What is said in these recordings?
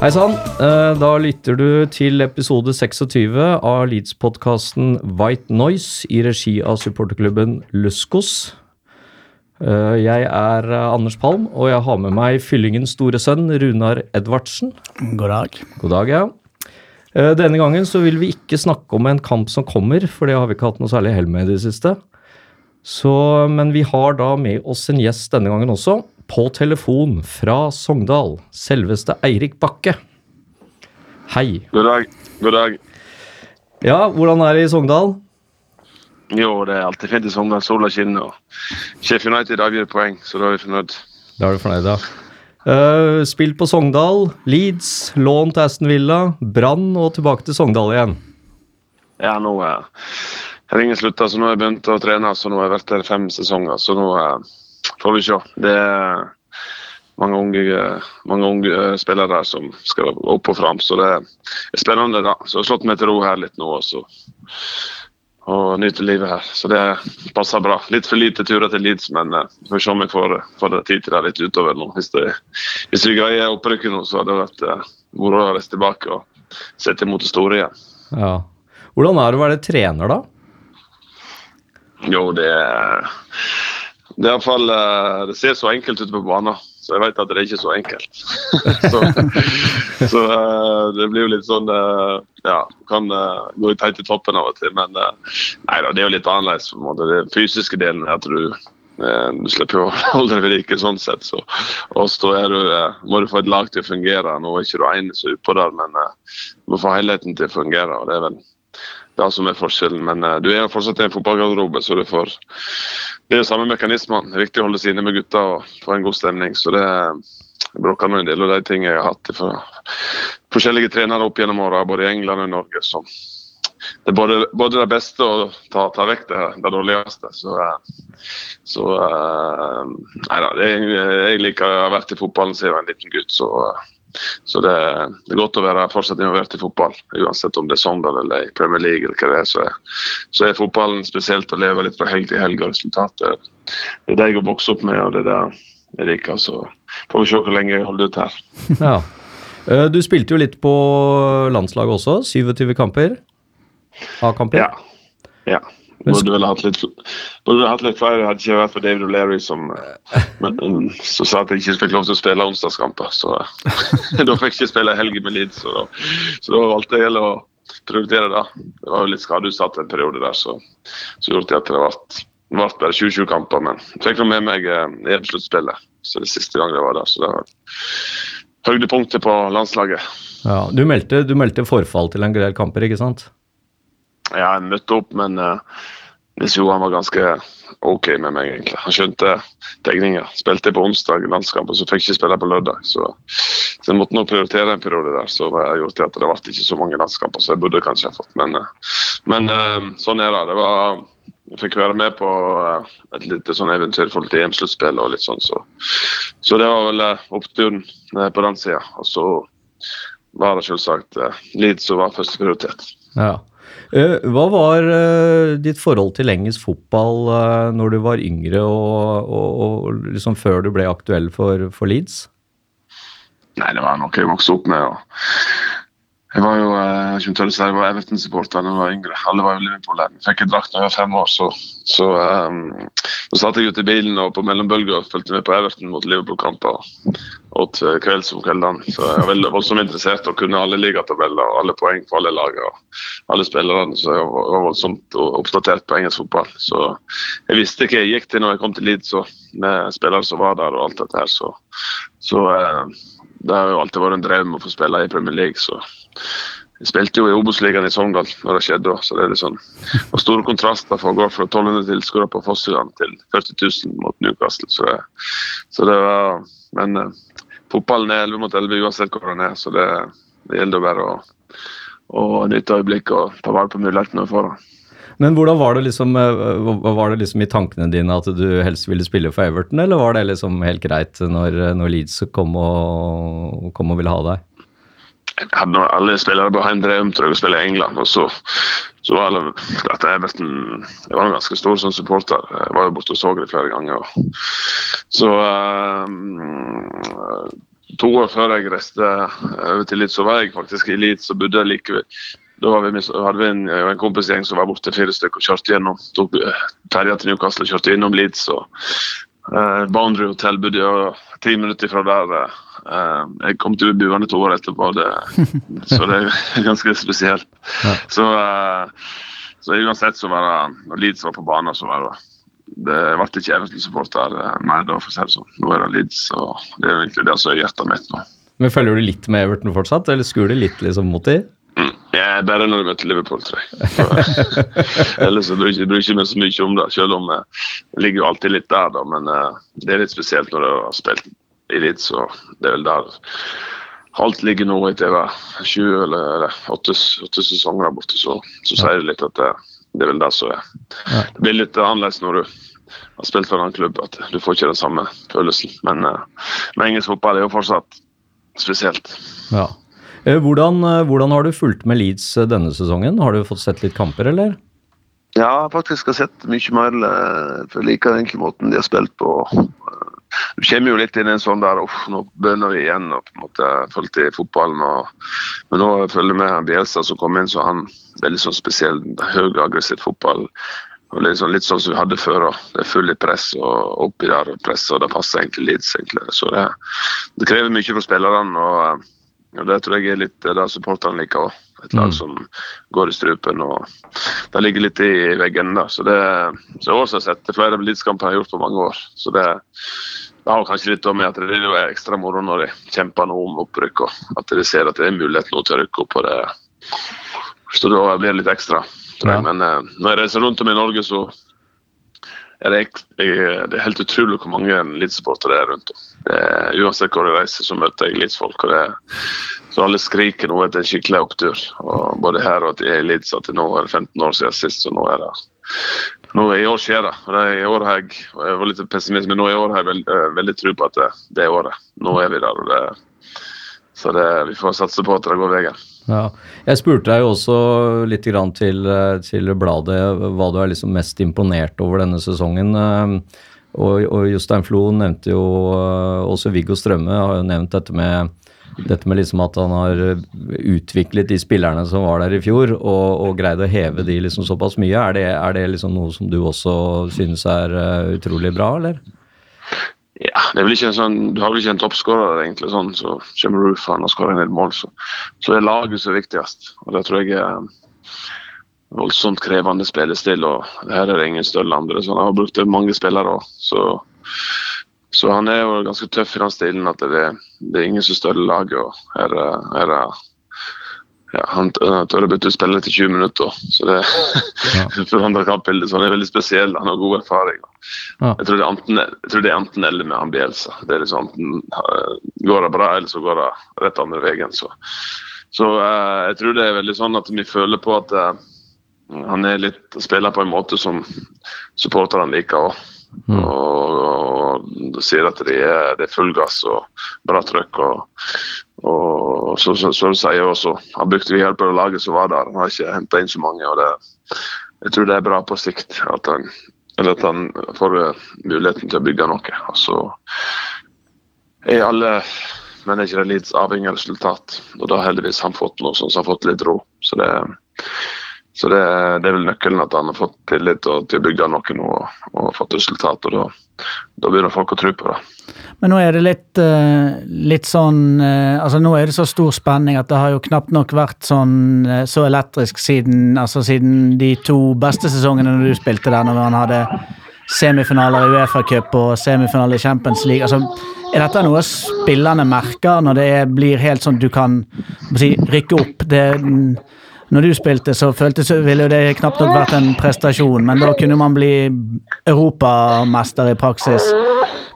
Hei sann. Eh, Da lytter du til episode 26 av Leeds-podkasten White Noise i regi av supporterklubben Luskos. Eh, Jeg er eh, Anders Palm, og jeg har med meg fyllingens store sønn Runar Edvardsen. God dag. God dag, ja. Denne gangen så vil vi ikke snakke om en kamp som kommer, for det har vi ikke hatt noe særlig hell med i det siste. Så, men vi har da med oss en gjest denne gangen også, på telefon fra Sogndal. Selveste Eirik Bakke. Hei. God dag. God dag. Ja, hvordan er det i Sogndal? Jo, det er alltid fint i Sogndal. Sola skinner. og Chef United avgir poeng, så da er vi fornøyd. Da er du fornøyd, ja. Uh, spilt på Sogndal, Leeds, lån til Aston Villa, Brann og tilbake til Sogndal igjen. Ja, nå uh, har ingen slutta, så nå har jeg begynt å trene. Så nå har jeg vært der fem sesonger, så nå eh, får vi se. Det er mange unge, mange unge eh, spillere som skal opp og fram, så det er spennende. da. Så jeg har slått meg til ro her litt nå også. Og nyter livet her. Så det passer bra. Litt for lite turer til Leeds, men eh, vi får se om jeg får, får det tid til det litt utover nå. Hvis, det, hvis vi greier opprykket nå, så hadde det vært eh, moro å reise tilbake og sette imot det store igjen. Ja. Hvordan er det å være trener, da? Jo, det er Det er iallfall eh, Det ser så enkelt ut på banen, så jeg vet at det er ikke så enkelt. så så eh, det blir jo litt sånn Ja, Ja, kan eh, gå litt høyt i toppen av og til, men eh, nei det er jo litt annerledes. på en måte. Den fysiske delen er at du eh, du slipper å holde deg ved like sånn sett. Så. Og så du, eh, må du få et lag til å fungere. Nå er ikke du ene som er utpå der, men eh, du må få helheten til å fungere. og Det er vel det som er forskjellen. Men uh, du er fortsatt i en fotballgarderobe, så du får Det er jo samme mekanismene. Det er viktig å holde seg inne med gutta og få en god stemning. Så det brokker meg en del av de tingene jeg har hatt fra forskjellige trenere opp gjennom åra, både i England og i Norge. Så det er både, både det beste og ta, ta vekk det, det dårligste. Så, eh, så uh, Nei da. Jeg, jeg liker å ha vært i fotballen siden jeg var en liten gutt. så eh, så det, det er godt å være fortsatt involvert i fotball, uansett om det er Sogndal eller i Premier League. eller hva det er, så er, så er fotballen spesielt å leve litt fra helg til helg. og resultatet. Det er det jeg har vokst opp med, og det er det jeg liker. Så får vi se hvor lenge jeg holder ut her. Ja. Eh, Du spilte jo litt på landslaget også, 27 kamper. A-kamper. Ja. ja. Burde vel hatt litt, burde hatt litt flere, hadde ikke vært for David O'Leary som um, sa at jeg ikke fikk lov til å spille onsdagskamper. Så da fikk jeg ikke spille helg med Leeds, så så da valgte jeg å prioritere det. Det var jo litt skadeutsatt en periode der, så, så gjorde det at det ble, det ble bare 27 kamper. Men jeg fikk nå med meg eh, EM-sluttspillet, så det siste gang jeg var der. Så det var høydepunktet på landslaget. Ja, du, meldte, du meldte forfall til en del kamper, ikke sant? Ja, jeg møtte opp, men uh, Nils Johan var ganske OK med meg, egentlig. Han skjønte tegninga. Spilte på onsdag landskamp, og så fikk jeg ikke spille på lørdag. Så, så jeg måtte nå prioritere en periode der. Så jeg gjorde at det ble ikke så mange landskamper som jeg burde kanskje ha fått. Men, uh, men uh, sånn er det. det var, jeg fikk være med på et lite sånn eventyr i til EM-sluttspill og litt sånn, så, så det var vel oppturen på den sida. Og så var det selvsagt Leeds som var førsteprioritet. Ja. Eh, Hva var eh, ditt forhold til engelsk fotball eh, når du var yngre og, og, og liksom før du ble aktuell for, for Leeds? Nei, det var noe jeg vokste opp med. og jeg var jo eh, jeg tør jeg var Everton-supporter da jeg var yngre. Alle var jo Liverpool-lag. Fikk en drakt da jeg var fem år, så, så um, satt jeg ute i bilen og på mellombølger og fulgte med på Everton mot Liverpool-kamper. Åt kvelds om kveldene. Så jeg var voldsomt interessert og kunne alle ligatabeller og alle poeng på alle lag og alle spillerne. Så jeg var voldsomt oppdatert på engelsk fotball. Så jeg visste ikke jeg gikk til når jeg kom til Leeds med spillere som var der og alt dette her. Så, så eh, det har jo alltid vært en drøm å få spille i Premier League, så jeg spilte jo i Obos-ligaen i Sogndal når det skjedde. Så det er litt sånn og store kontraster for å gå fra 1200 tilskuere på Fossøyene til 40 000 mot Newcastle. Så det, så det var Men eh, fotballen er 11 mot 11 uansett hvor den er, så det, det gjelder bare å, å nytte øyeblikket og ta vare på mulighetene vi får. Men hvordan var det liksom eh, Var det liksom i tankene dine at du helst ville spille for Everton, eller var det liksom helt greit når, når Leeds kom og, kom og ville ha deg? Hadde alle spillere på en drøm jeg, å spille i England. og så, så var det at Everton Jeg var en ganske stor sånn supporter. Jeg var jo borte og så det flere ganger. Så um, To år før jeg reiste over til Leeds, så var jeg faktisk i Leeds og bodde like da vi, hadde vi en, en kompisgjeng som var borte fire stykker og kjørte gjennom. Tok ferja til Newcastle og kjørte innom Leeds. og eh, Boundary Hotel bodde ti minutter fra der. Eh, jeg kom til buende to år etterpå, det, så det er ganske spesielt. Ja. Så, eh, så uansett så var det Når Leeds var på banen, så var det det ble ikke Everton-supporter mer da, for å si det sånn. Nå er det Leeds, og det er egentlig det som er hjertet mitt nå. Men Følger du litt med Everton fortsatt, eller skuer du litt liksom mot dem? Mm. Ja, bare når du møter Liverpool, tror jeg. Ellers så bryr jeg meg ikke så mye om det, selv om jeg ligger jo alltid litt der, da. Men uh, det er litt spesielt når du har spilt i Leeds, så det er vel der alt ligger nå etter sju eller, eller åtte, åtte, sesonger der borte, så, så sier det litt at det, det er vel det som er. Det blir litt annerledes når du har spilt for en annen klubb, at du får ikke den samme følelsen. Men, men engelsk fotball er jo fortsatt spesielt. Ja. Eh, hvordan, eh, hvordan, har du fulgt med Leeds eh, denne sesongen? Har du fått sett litt kamper, eller? Ja, faktisk har sett mye mer. For jeg liker egentlig måten de har spilt på. Du kommer jo litt inn i en sånn der uff, nå begynner vi igjen og på en måte fulgte i fotballen. Og, men nå følger jeg med Bielsa som kom inn, så han veldig sånn spesiell, høy aggressiv fotball. Og sånn, litt sånn som vi hadde før. Og. Det er full i press og oppi der og press, og det passer egentlig Leeds. egentlig. Så det, det krever mye for spillerne. og og Det tror jeg er litt det supporterne liker òg. Et lag mm. som går i strupen. og Det ligger litt i veggen. da, så Det så også har jeg sett flere elitekamper jeg har gjort på mange år. så det, det har kanskje litt med at det er ekstra moro når de kjemper noe om opprykk. og At de ser at det er mulighet nå til å rykke opp. og det, Så da blir det litt ekstra. Ja. Men eh, når jeg reiser rundt om i Norge, så er det, det, er helt utrolig hvor mange Leeds-supportere det er rundt om. Uansett hvor jeg reiser, så møter jeg Leeds-folk. så alle skriker nå etter en skikkelig opptur. Og både her og i Leeds at nå er det 15 år siden sist, så nå er det nå I år skjer det. det er i år har jeg, jeg var litt pessimist, men nå i år har jeg veld, eh, veldig tro på at det, det, er året. Nå er vi der. og det, Så det, vi får satse på at det går veien. Ja. Jeg spurte deg jo også litt til, til, bladet hva du er liksom mest imponert over denne sesongen. Eh, og, og Jostein Flo nevnte jo eh, Også Viggo Strømme har jo nevnt dette med dette med liksom at han har utviklet de spillerne som var der i fjor, og, og greid å heve de liksom såpass mye. Er det, er det liksom noe som du også synes er uh, utrolig bra, eller? Ja, det er vel ikke en sånn, Du har vel ikke en toppskårer, egentlig, sånn, så kommer Roof og skårer en del mål. Så, så er laget som er viktigst. og Det tror jeg er voldsomt krevende spillestil. og Her er det ingen støll andre. så Han har brukt mange spillere. Så, så, han er jo ganske tøff i den stilen at det, det er ingen som støller laget. og her, her er ja, han tør å bytte ut spillere til 20 minutter. Så det ja. forandrer kampbildet. Så han er veldig spesiell. Han har god erfaring. Ja. Jeg, tror det enten, jeg tror det er enten eller med han Bielsa. Det er liksom enten uh, går det bra, eller så går det rett andre veien. Så, så uh, jeg tror det er veldig sånn at vi føler på at uh, han er litt spiller på en måte som supporterne liker òg. Mm. Og, og, og sier at det er, det er full gass og bra trøkk. Og, og så, så, så sier også Han brukte vi hjelp av laget som var der. Han har ikke henta inn så mange. og det, Jeg tror det er bra på sikt at han, eller at han får muligheten til å bygge noe. Og så er alle managere litt avhengig av resultat. Og da har heldigvis han fått noe sånn som har fått litt ro. Så det så det, det, er vel nøkkelen at han har fått tillit og, til å bygge noe nå og, og fått resultat. og da, da, begynner folk å tro på det. Men nå er det litt, uh, litt sånn uh, altså Nå er det så stor spenning at det har jo knapt nok vært sånn uh, så elektrisk siden, altså siden de to beste sesongene når du spilte der, når han hadde semifinaler i Uefa-cup og semifinaler i Champions League. Altså, er dette noe spillerne merker når det blir helt sånn du kan si, rykke opp? Det, når du spilte, så føltes ville det knapt nok vært en prestasjon, men da kunne man bli europamester i praksis.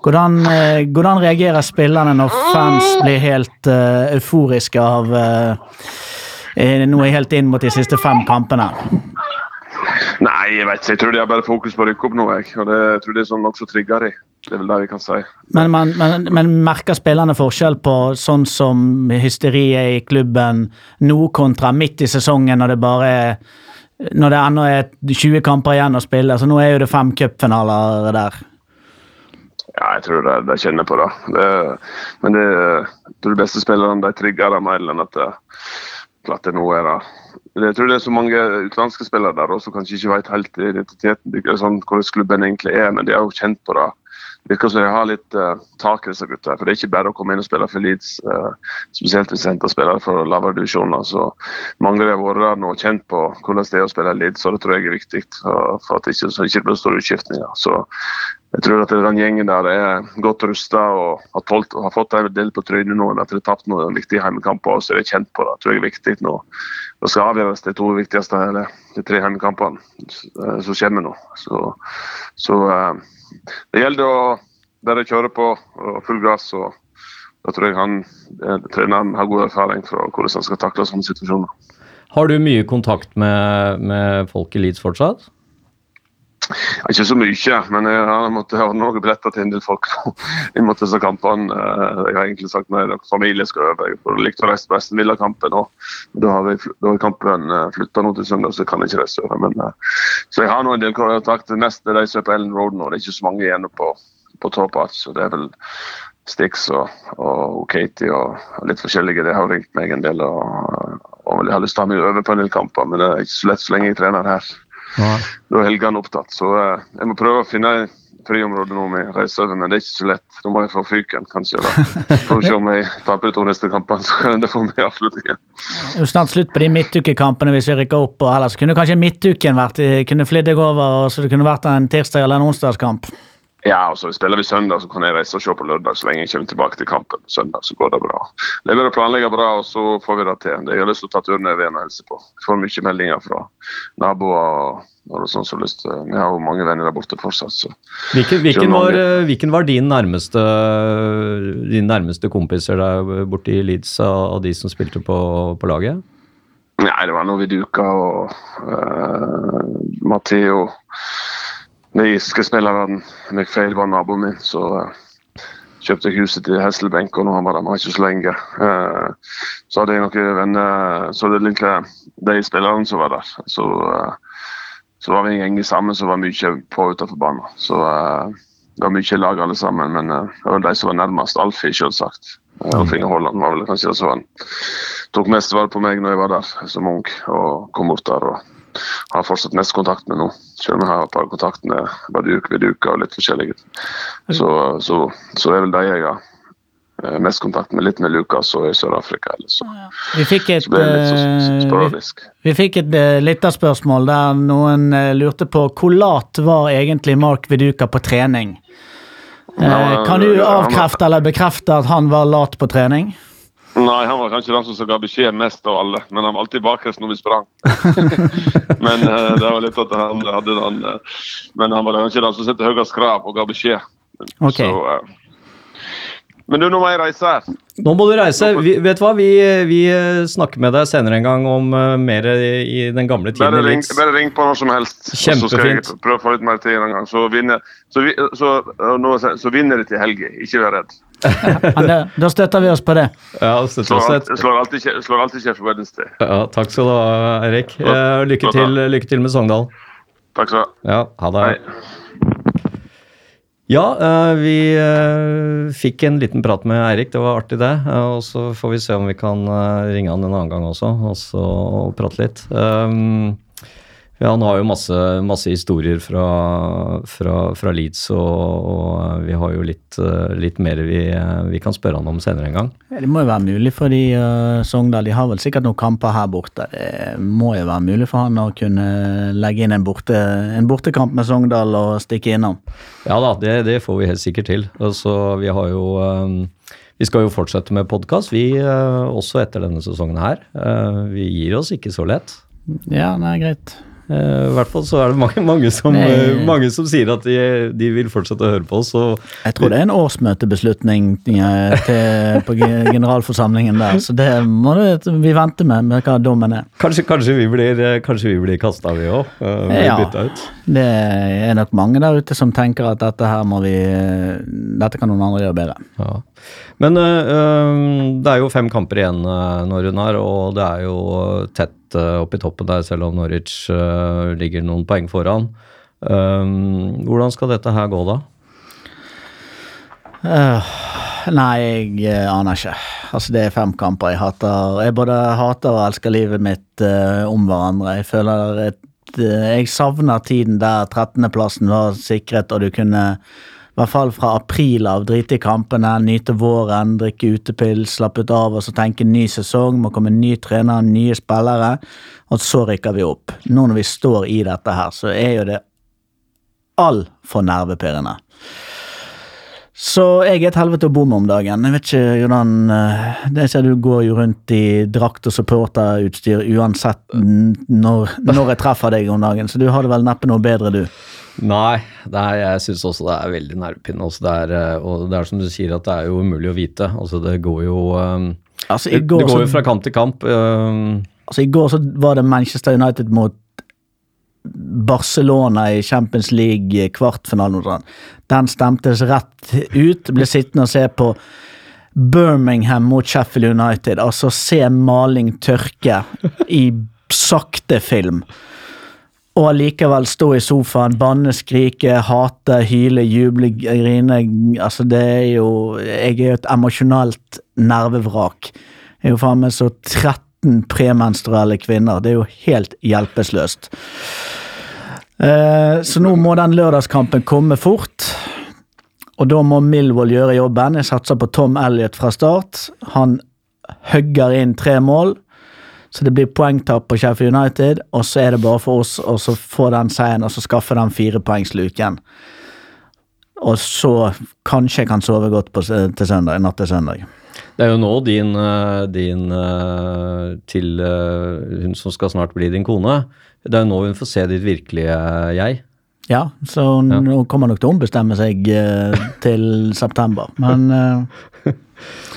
Hvordan, eh, hvordan reagerer spillerne når fans blir helt uh, euforiske av uh, noe helt inn mot de siste fem kampene? Nei, jeg vet ikke. Jeg tror de har bare fokus på å rykke opp nå. Jeg. Og det, jeg tror det er sånn nokså trigger de. Det er vel det vi kan si. Men, man, men, men merker spillerne forskjell på sånn som hysteriet i klubben nå kontra midt i sesongen, når det bare er når det ennå er 20 kamper igjen å spille? Så nå er jo det fem cupfinaler der. Ja, jeg tror de, de kjenner på det. det men det, de beste spillerne de trigger det mer enn at det, at det nå er det. Jeg tror det er så mange utenlandske spillere der også, som kanskje ikke vet helt identiteten deres, sånn, hvordan klubben egentlig er, men de har jo kjent på det virker som de har litt uh, tak i disse gutta. For det er ikke bare å komme inn og spille for Leeds, uh, spesielt hvis en henter spillere for lavere divisjoner. Så mange har vært der nå kjent på hvordan det er å spille Leeds, og det tror jeg er viktig. Uh, for at det ikke, så ikke blir store utskiftninger. Så jeg tror at den gjengen der er godt rusta og har, tålt, har fått en del på trynet nå. At de har tapt noen viktige hjemmekamper, så er de kjent på det. Det tror jeg er viktig nå. Det skal avgjøres de to viktigste, eller de tre hjemmekampene som kommer nå. Så, så det gjelder å bare kjøre på og full gass. og Da tror jeg han, treneren har god erfaring fra hvordan han skal takle sånne situasjoner. Har du mye kontakt med, med folk i Leeds fortsatt? Ikke så mye, men jeg har måttet høre noen billetter til en del folk inn måtte disse kampene. Jeg har egentlig sagt nei, familie skal øve. Jeg likte å reise på Aston Villa-kampen. Da har, vi, da har kampen flytta nå til søndag, så jeg kan ikke reise over. Men, så jeg har nå en del kontakt. Neste er på Ellen Road nå. Det er ikke så mange igjen på, på Top Så det er vel Stix og, og Katie og litt forskjellige. De har ringt meg en del. og, og jeg har lyst til å ha meg over på en del kamper, men det er ikke så lett så lenge jeg trener her. Ja. Da er helgene opptatt. Så uh, jeg må prøve å finne friområde nå med reise men det er ikke så lett. Da må jeg få fyken, kanskje. da. Får vi se om jeg taper de to neste kampene, så det får vi absolutt ikke. Det er jo snart slutt på de midtukekampene hvis vi rykker opp. og ellers kunne kanskje midtuken vært, kunne flydd deg over, så det kunne vært en tirsdag eller en onsdagskamp. Ja, og så spiller vi søndag, så kan jeg reise og se på lørdag. Så lenge jeg kommer tilbake til kampen søndag, så går det bra. Det er bare å planlegge bra, og så får vi det til. Jeg har lyst til å ta turen over igjen og hilse på. Jeg får mye meldinger fra naboer. og sånn som lyst til. Vi har jo mange venner der borte fortsatt. så. Hvilken, hvilken, var, hvilken var din nærmeste, din nærmeste kompiser der borte i Leeds av de som spilte på, på laget? Nei, det var noe Viduka og uh, Matteo. De irske spilleren McFail var naboen min, så uh, kjøpte jeg huset til Hesselbenk, og nå har der ikke så lenge. Uh, så hadde jeg noen venner Så det er egentlig de spillerne som var der. Så, så var vi en gjeng sammen som var mye på utenfor banen. Så det var mye lag alle sammen, men det var de som var nærmest. Alfie, selvsagt. Alf Inge Haaland var vel kanskje det som han tok mest vare på meg når jeg var der som ung og kom bort der. og har fortsatt mest kontakt med nå. Selv om jeg har et par kontakt med Baduk, Viduka og litt forskjellige. Så, så, så er vel de jeg har eh, mest kontakt med. Litt med Lukas og i Sør-Afrika. Vi fikk et, eh, vi, vi fikk et uh, lytterspørsmål der noen eh, lurte på hvor lat var egentlig Mark Viduka på trening? Eh, Ja, kan du avkrefte eller bekrefte at han var lat på trening? Nei, han var kanskje den som ga beskjed mest av alle, men han var alltid bakerst når vi sprang. men uh, det var litt at han hadde den uh, Men han var kanskje den som satte høyest krav og ga beskjed. Ok. Så, uh, men du, nå må jeg reise her. Nå må du reise. Vi, vet du hva, vi, vi snakker med deg senere en gang om mer i, den gamle tiden Bare ring, bare ring på når som helst. Kjempefint. Så skal jeg prøve å få litt mer tid en gang. Så vinner, så, vi, så, nå, så vinner de til helga. Ikke vær redd. Det, da støtter vi oss på det. Ja, støtter Slår, alt, slår alltid, slår alltid kjeft for Wednesday. Ja, takk skal du ha, Erik. Eh, lykke, til, lykke til med Sogndal. Takk skal du ha. Ja, ha det. Hei. Ja, eh, vi eh, fikk en liten prat med Eirik. Det var artig, det. Eh, og så får vi se om vi kan ringe han en annen gang også, og så prate litt. Um, Ja, han har jo masse, masse historier fra, fra, fra Leeds, og, og vi har jo litt, eh, litt mer vi, vi kan spørre han om senere en gang. Det må jo være mulig for de uh, Sogndal. De har vel sikkert noen kamper her borte. Det må jo være mulig for han å kunne legge inn en, borte, en bortekamp med Sogndal og stikke innom. Ja da, det, det får vi helt sikkert til. Altså, vi har jo um, vi skal jo fortsette med podkast, vi også etter denne sesongen her. Vi gir oss ikke så lett. Ja, nei, greit. Uh, I hvert fall så er det mange, mange, som, uh, mange som sier at de, de vil fortsette å høre på oss. Jeg tror det er en årsmøtebeslutning eh, til, på generalforsamlingen der, så det må det, vi vente med, med hva dommen er. kanskje, kanskje vi blir, uh, kanskje vi blir kasta, vi òg. Ja. ut. Det er nok mange der ute som tenker at dette her må vi eh, Dette kan noen andre gjøre bedre. Ja. Men øh, det er jo fem kamper igjen når hun er, og det er jo tett øh, oppe i toppen der, selv om Norwich øh, ligger noen poeng foran. Um, hvordan skal dette her gå, da? Uh, nei, jeg eh, aner ikke. Altså, det er fem kamper jeg hater. Jeg både hater og elsker livet mitt uh, om hverandre. Jeg føler et uh, Jeg savner tiden der 13.-plassen var sikret, og du kunne i hvert fall fra april av drite i kampene, nyte våren, drikke utepils, slappe ut av og så tenke ny sesong, må komme ny trener, nye spillere, og så rykker vi opp. Nå når vi står i dette her, så er jo det altfor nervepirrende. Så jeg er et helvete å bo med om dagen. Jeg vet ikke hvordan eh, Det ser du går jo rundt i drakt og supporterutstyr uansett når, når jeg treffer deg om dagen, så du har det vel neppe noe bedre, du. Nei, det er, jeg syns også det er veldig nervepirrende. Altså øh, og det er som du sier, at det er jo umulig å vite. Altså, det går jo um, Altså, det, går, det går jo fra kamp til kamp. Um, altså, I går så var det Manchester United mot Barcelona i Champions League kvartfinalen. sånn. Den stemtes rett ut. Ble sittende og se på Birmingham mot Sheffield United. Altså se maling tørke i sakte film. Og allikevel stå i sofaen, banne, skrike, hate, hyle, juble, grine. Altså, det er jo Jeg er jo et emosjonelt nervevrak. Jeg er jo faen meg så 13 premenstruelle kvinner. Det er jo helt hjelpeløst. Eh, så nå må den lørdagskampen komme fort. Og da må Milvold gjøre jobben. Jeg satser på Tom Elliot fra start. Han hugger inn tre mål. Så det blir poengtap på Sheffield United, og så er det bare for oss å få den seieren og så skaffe den firepoengsluken. Og så kanskje jeg kan sove godt på, til søndag, natt til søndag. Det er jo nå din, øh, din øh, til øh, hun som skal snart bli din kone. Det er jo nå hun får se ditt virkelige jeg. Ja, så nå kommer nok til å ombestemme seg eh, til september. Men eh,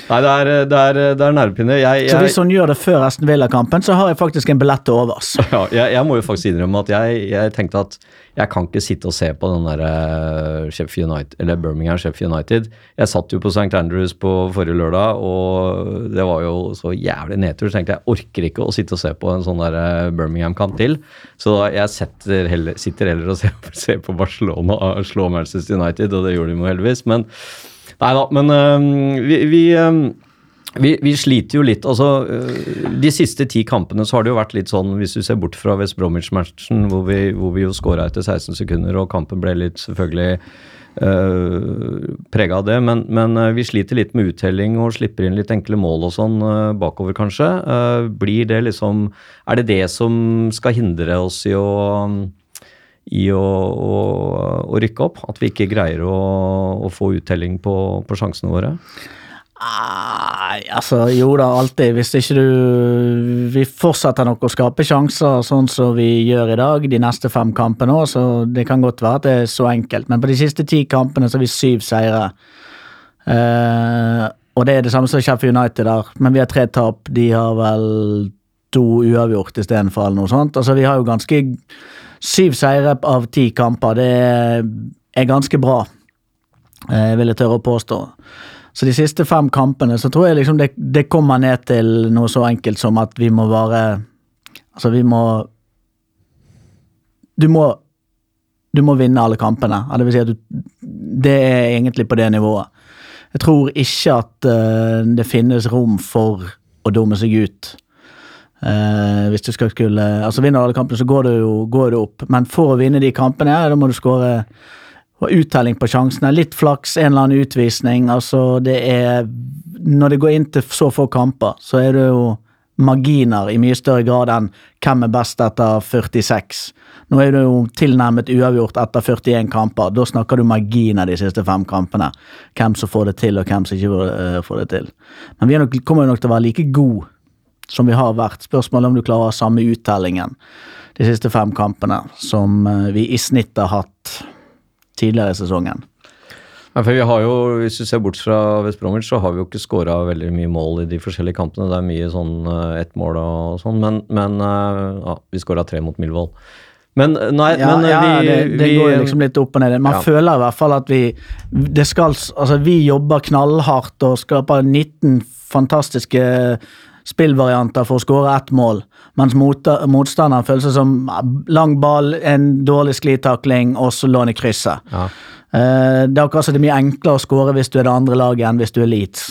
Nei, det er, det er, det er nervepirrende. Så hvis hun gjør det før Aston Villa-kampen, så har jeg faktisk en billett til overs. ja, jeg, jeg må jo faktisk innrømme at jeg, jeg tenkte at jeg kan ikke sitte og se på den der eh, Sheffield United, eller Birmingham Sheffield United. Jeg satt jo på St. Andrews på forrige lørdag, og det var jo så jævlig nedtur. Så tenkte jeg orker ikke å sitte og se på en sånn der eh, Birmingham-kamp til. Så jeg setter heller, sitter heller og ser, ser på Barcelona slå Manchester United, og det gjorde de jo heldigvis. Men nei da, men eh, vi, vi eh, vi, vi sliter jo litt. altså øh, De siste ti kampene så har det jo vært litt sånn, hvis du ser bort fra West Bromwich-matchen, hvor, hvor vi jo skåra etter 16 sekunder, og kampen ble litt selvfølgelig uh, av det. Men, men øh, vi sliter litt med uttelling og slipper inn litt enkle mål og sånn øh, bakover, kanskje. Øh, blir det liksom Er det det som skal hindre oss i å i å, å, å rykke opp? At vi ikke greier å, å få uttelling på, på sjansene våre? Nei, altså jo da, alltid. Hvis ikke du Vi fortsetter nok å skape sjanser sånn som vi gjør i dag, de neste fem kampene òg, så det kan godt være at det er så enkelt. Men på de siste ti kampene så har vi syv seire. Eh, og det er det samme som Sheffield United der, men vi har tre tap. De har vel to uavgjort istedenfor, eller noe sånt. Altså, vi har jo ganske Syv seire av ti kamper, det er, ganske bra, eh, vil jeg tørre å påstå. Så de siste fem kampene så tror jeg liksom det, det kommer ned til noe så enkelt som at vi må være Altså, vi må Du må Du må vinne alle kampene. Det vil si at du Det er egentlig på det nivået. Jeg tror ikke at eh, det finnes rom for å dumme seg ut. Eh, hvis du skal skulle Altså Vinner alle kampene, så går du jo går du opp. Men for å vinne de kampene, ja, da må du skåre uttelling på sjansene. Litt flaks, en eller annen utvisning. Altså, det er Når det går inn til så få kamper, så er det jo marginer i mye større grad enn hvem er best etter 46. Nå er det jo tilnærmet uavgjort etter 41 kamper. Da snakker du marginer de siste fem kampene. Hvem som får det til, og hvem som ikke eh, får det til. Men vi nok, kommer nok til å være like gode som vi har vært. Spørsmålet om du klarer å ha samme uttellingen de siste fem kampene som eh, vi i snitt har hatt tidligere i sesongen. Ja, for vi har jo, Hvis du ser bort fra West Bromwich, så har vi jo ikke skåra veldig mye mål i de forskjellige kampene. Det er mye sånn uh, ett mål og sånn, men, men uh, ja, vi skåra tre mot Milvold. Men nei, Ja, men ja vi, det, det vi går liksom litt opp og ned. Man Ja. føler i hvert fall at vi det skal, altså Vi jobber knallhardt og skaper 19 fantastiske spillvarianter for å skåre ett mål, mens mot, motstanderen føles det som lang ball, en dårlig sklitakling og så lån i krysset. ja. Eh, det er akkurat så det er mye enklere å skåre hvis du er det andre laget enn hvis du er Leeds.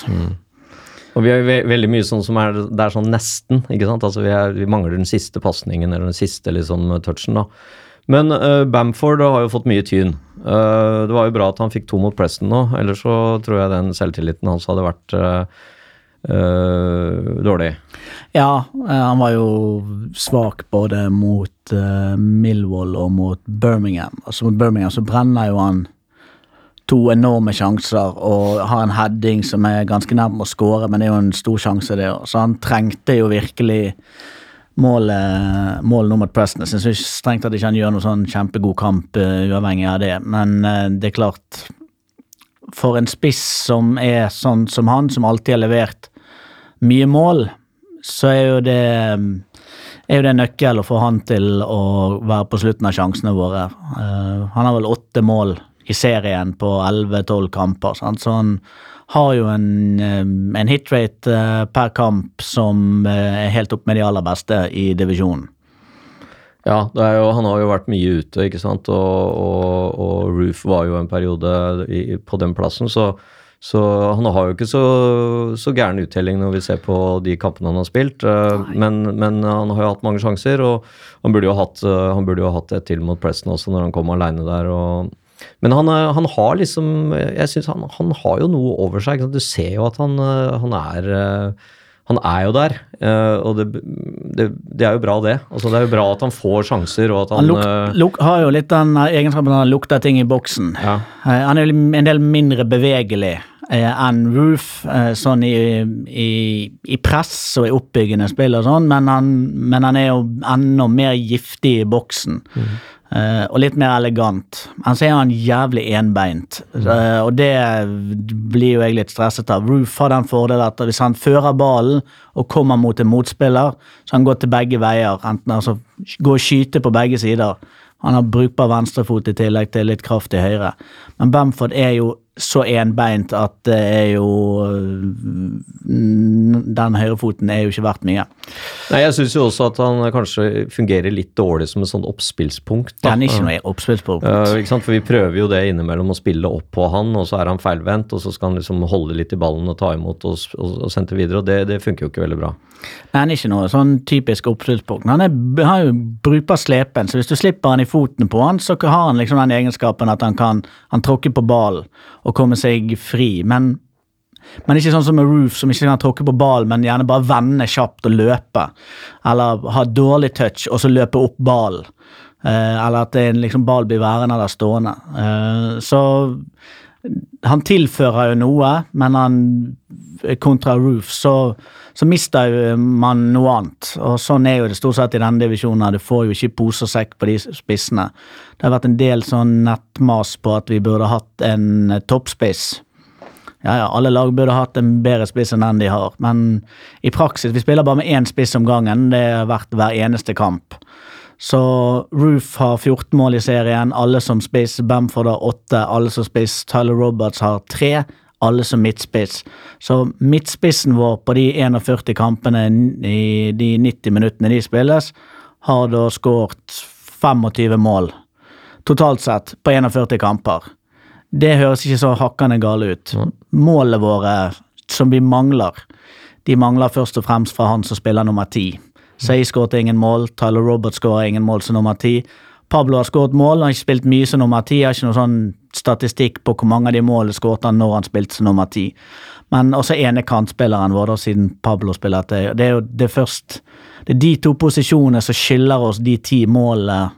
Og vi har ve veldig mye sånn som er Det er sånn nesten, ikke sant. Altså vi, er, vi mangler den siste pasningen eller den siste liksom touchen, da. Men uh, Bamford har jo fått mye tyn. Uh, det var jo bra at han fikk to mot Preston nå, ellers så tror jeg den selvtilliten hans hadde vært eh, eh, dårlig. Ja, eh, han var jo svak både mot uh, Millwall og mot Birmingham. Altså Mot Birmingham så brenner jo han to enorme sjanser og har en heading som er ganske nærm å skåre, men det er jo en stor sjanse, det òg. Så han trengte jo virkelig målet målet nå mot Preston. Jeg syns strengt tatt ikke han gjør noe sånn kjempegod kamp uh, uavhengig av det, men uh, det er klart For en spiss som er sånn som han, som alltid har levert mye mål, så er jo det er jo det nøkkel å få han til å være på slutten av sjansene våre. Uh, han har vel åtte mål i serien på 11-12 kamper, sant? så han har jo en, eh, en hitrate eh, per kamp som eh, er helt opp med de aller beste i divisjonen. Ja, jo, han har jo vært mye ute, ikke sant. Og, og, og Roof var jo en periode i, på den plassen, så, så han har jo ikke så, så gæren uttelling når vi ser på de kampene han har spilt. eh, Men, men han har jo hatt mange sjanser, og han burde jo hatt, eh, jo hatt et til mot Preston også, når han kom aleine der. og men han, eh, han har liksom Jeg syns han, han har jo noe over seg. Du ser jo at han, han er han er jo der, eh, og det, det, det er jo bra, det. Altså, det er jo bra at han får sjanser, og at han, Han luk, eh, luk, har jo litt den egenskapen at han lukter ting i boksen. Ja. Eh, Han er en del mindre bevegelig eh, enn Roof, eh, sånn i, i, i press og i oppbyggende spill og sånn, men han, men han er jo enda mer giftig i boksen. Eh, og litt mer elegant. Han så er han jævlig enbeint, eh, og det blir jo jeg litt stresset av. Roof har den fordelen at hvis han fører ballen og kommer mot en motspiller, så han går til begge veier. Enten altså gå og skyte på begge sider. Han har brukbar venstrefot i tillegg til litt kraft i høyre. Men Bamford er jo så enbeint at det er jo mm, Den høyrefoten er jo ikke verdt mye. Nei, Jeg syns jo også at han kanskje fungerer litt dårlig som et sånt oppspillspunkt. da. Den er ikke noe oppspillspunkt. Uh, ikke sant? For Vi prøver jo det innimellom å spille opp på han, og så er han feilvendt, og så skal han liksom holde litt i ballen og ta imot og, og, og sende videre, og det, det funker jo ikke veldig bra. Nei, han er ikke noe sånn typisk oppspillspunkt. Han er, har jo brukbar slepen, så hvis du slipper han i foten på han, så har han liksom den egenskapen at han kan han tråkke på ballen og komme seg fri. Men, men ikke sånn som med Roof, som ikke kan tråkke på ballen, men gjerne bare vende kjapt og løpe. Eller ha dårlig touch og så løpe opp ballen. Eh, eller at en liksom ball blir værende eller stående. Eh, så han tilfører jo noe, men han kontra Roof så, så mister man noe annet. Og sånn er jo det stort sett i denne divisjonen. Du får jo ikke pose og sekk på de spissene. Det har vært en del sånn nettmas på at vi burde hatt en toppspiss. Ja, ja, alle lag burde hatt en bedre spiss enn den de har, men i praksis Vi spiller bare med én spiss om gangen. Det har vært hver eneste kamp. Så Roof har 14 mål i serien, alle som spiss. Bamford har 8, alle som spiss. Tyler Roberts har 3, alle som midtspiss. Så midtspissen vår på de 41 kampene i de 90 minuttene de spilles, har da skåret 25 mål totalt sett på 41 kamper. Det høres ikke så hakkende gale ut. Målene våre som vi mangler, de mangler først og fremst fra han som spiller nummer ti. Say skåret ingen mål. Tyler Roberts skåra ingen mål som nummer ti. Pablo har skåret mål, han har ikke spilt mye som nummer ti. Har ikke noen sånn statistikk på hvor mange av de målene skåret han når han spilte som nummer ti. Men også ene kantspilleren vår, da, siden Pablo spiller etter. Det er jo det først Det er de to posisjonene som skiller oss de ti målene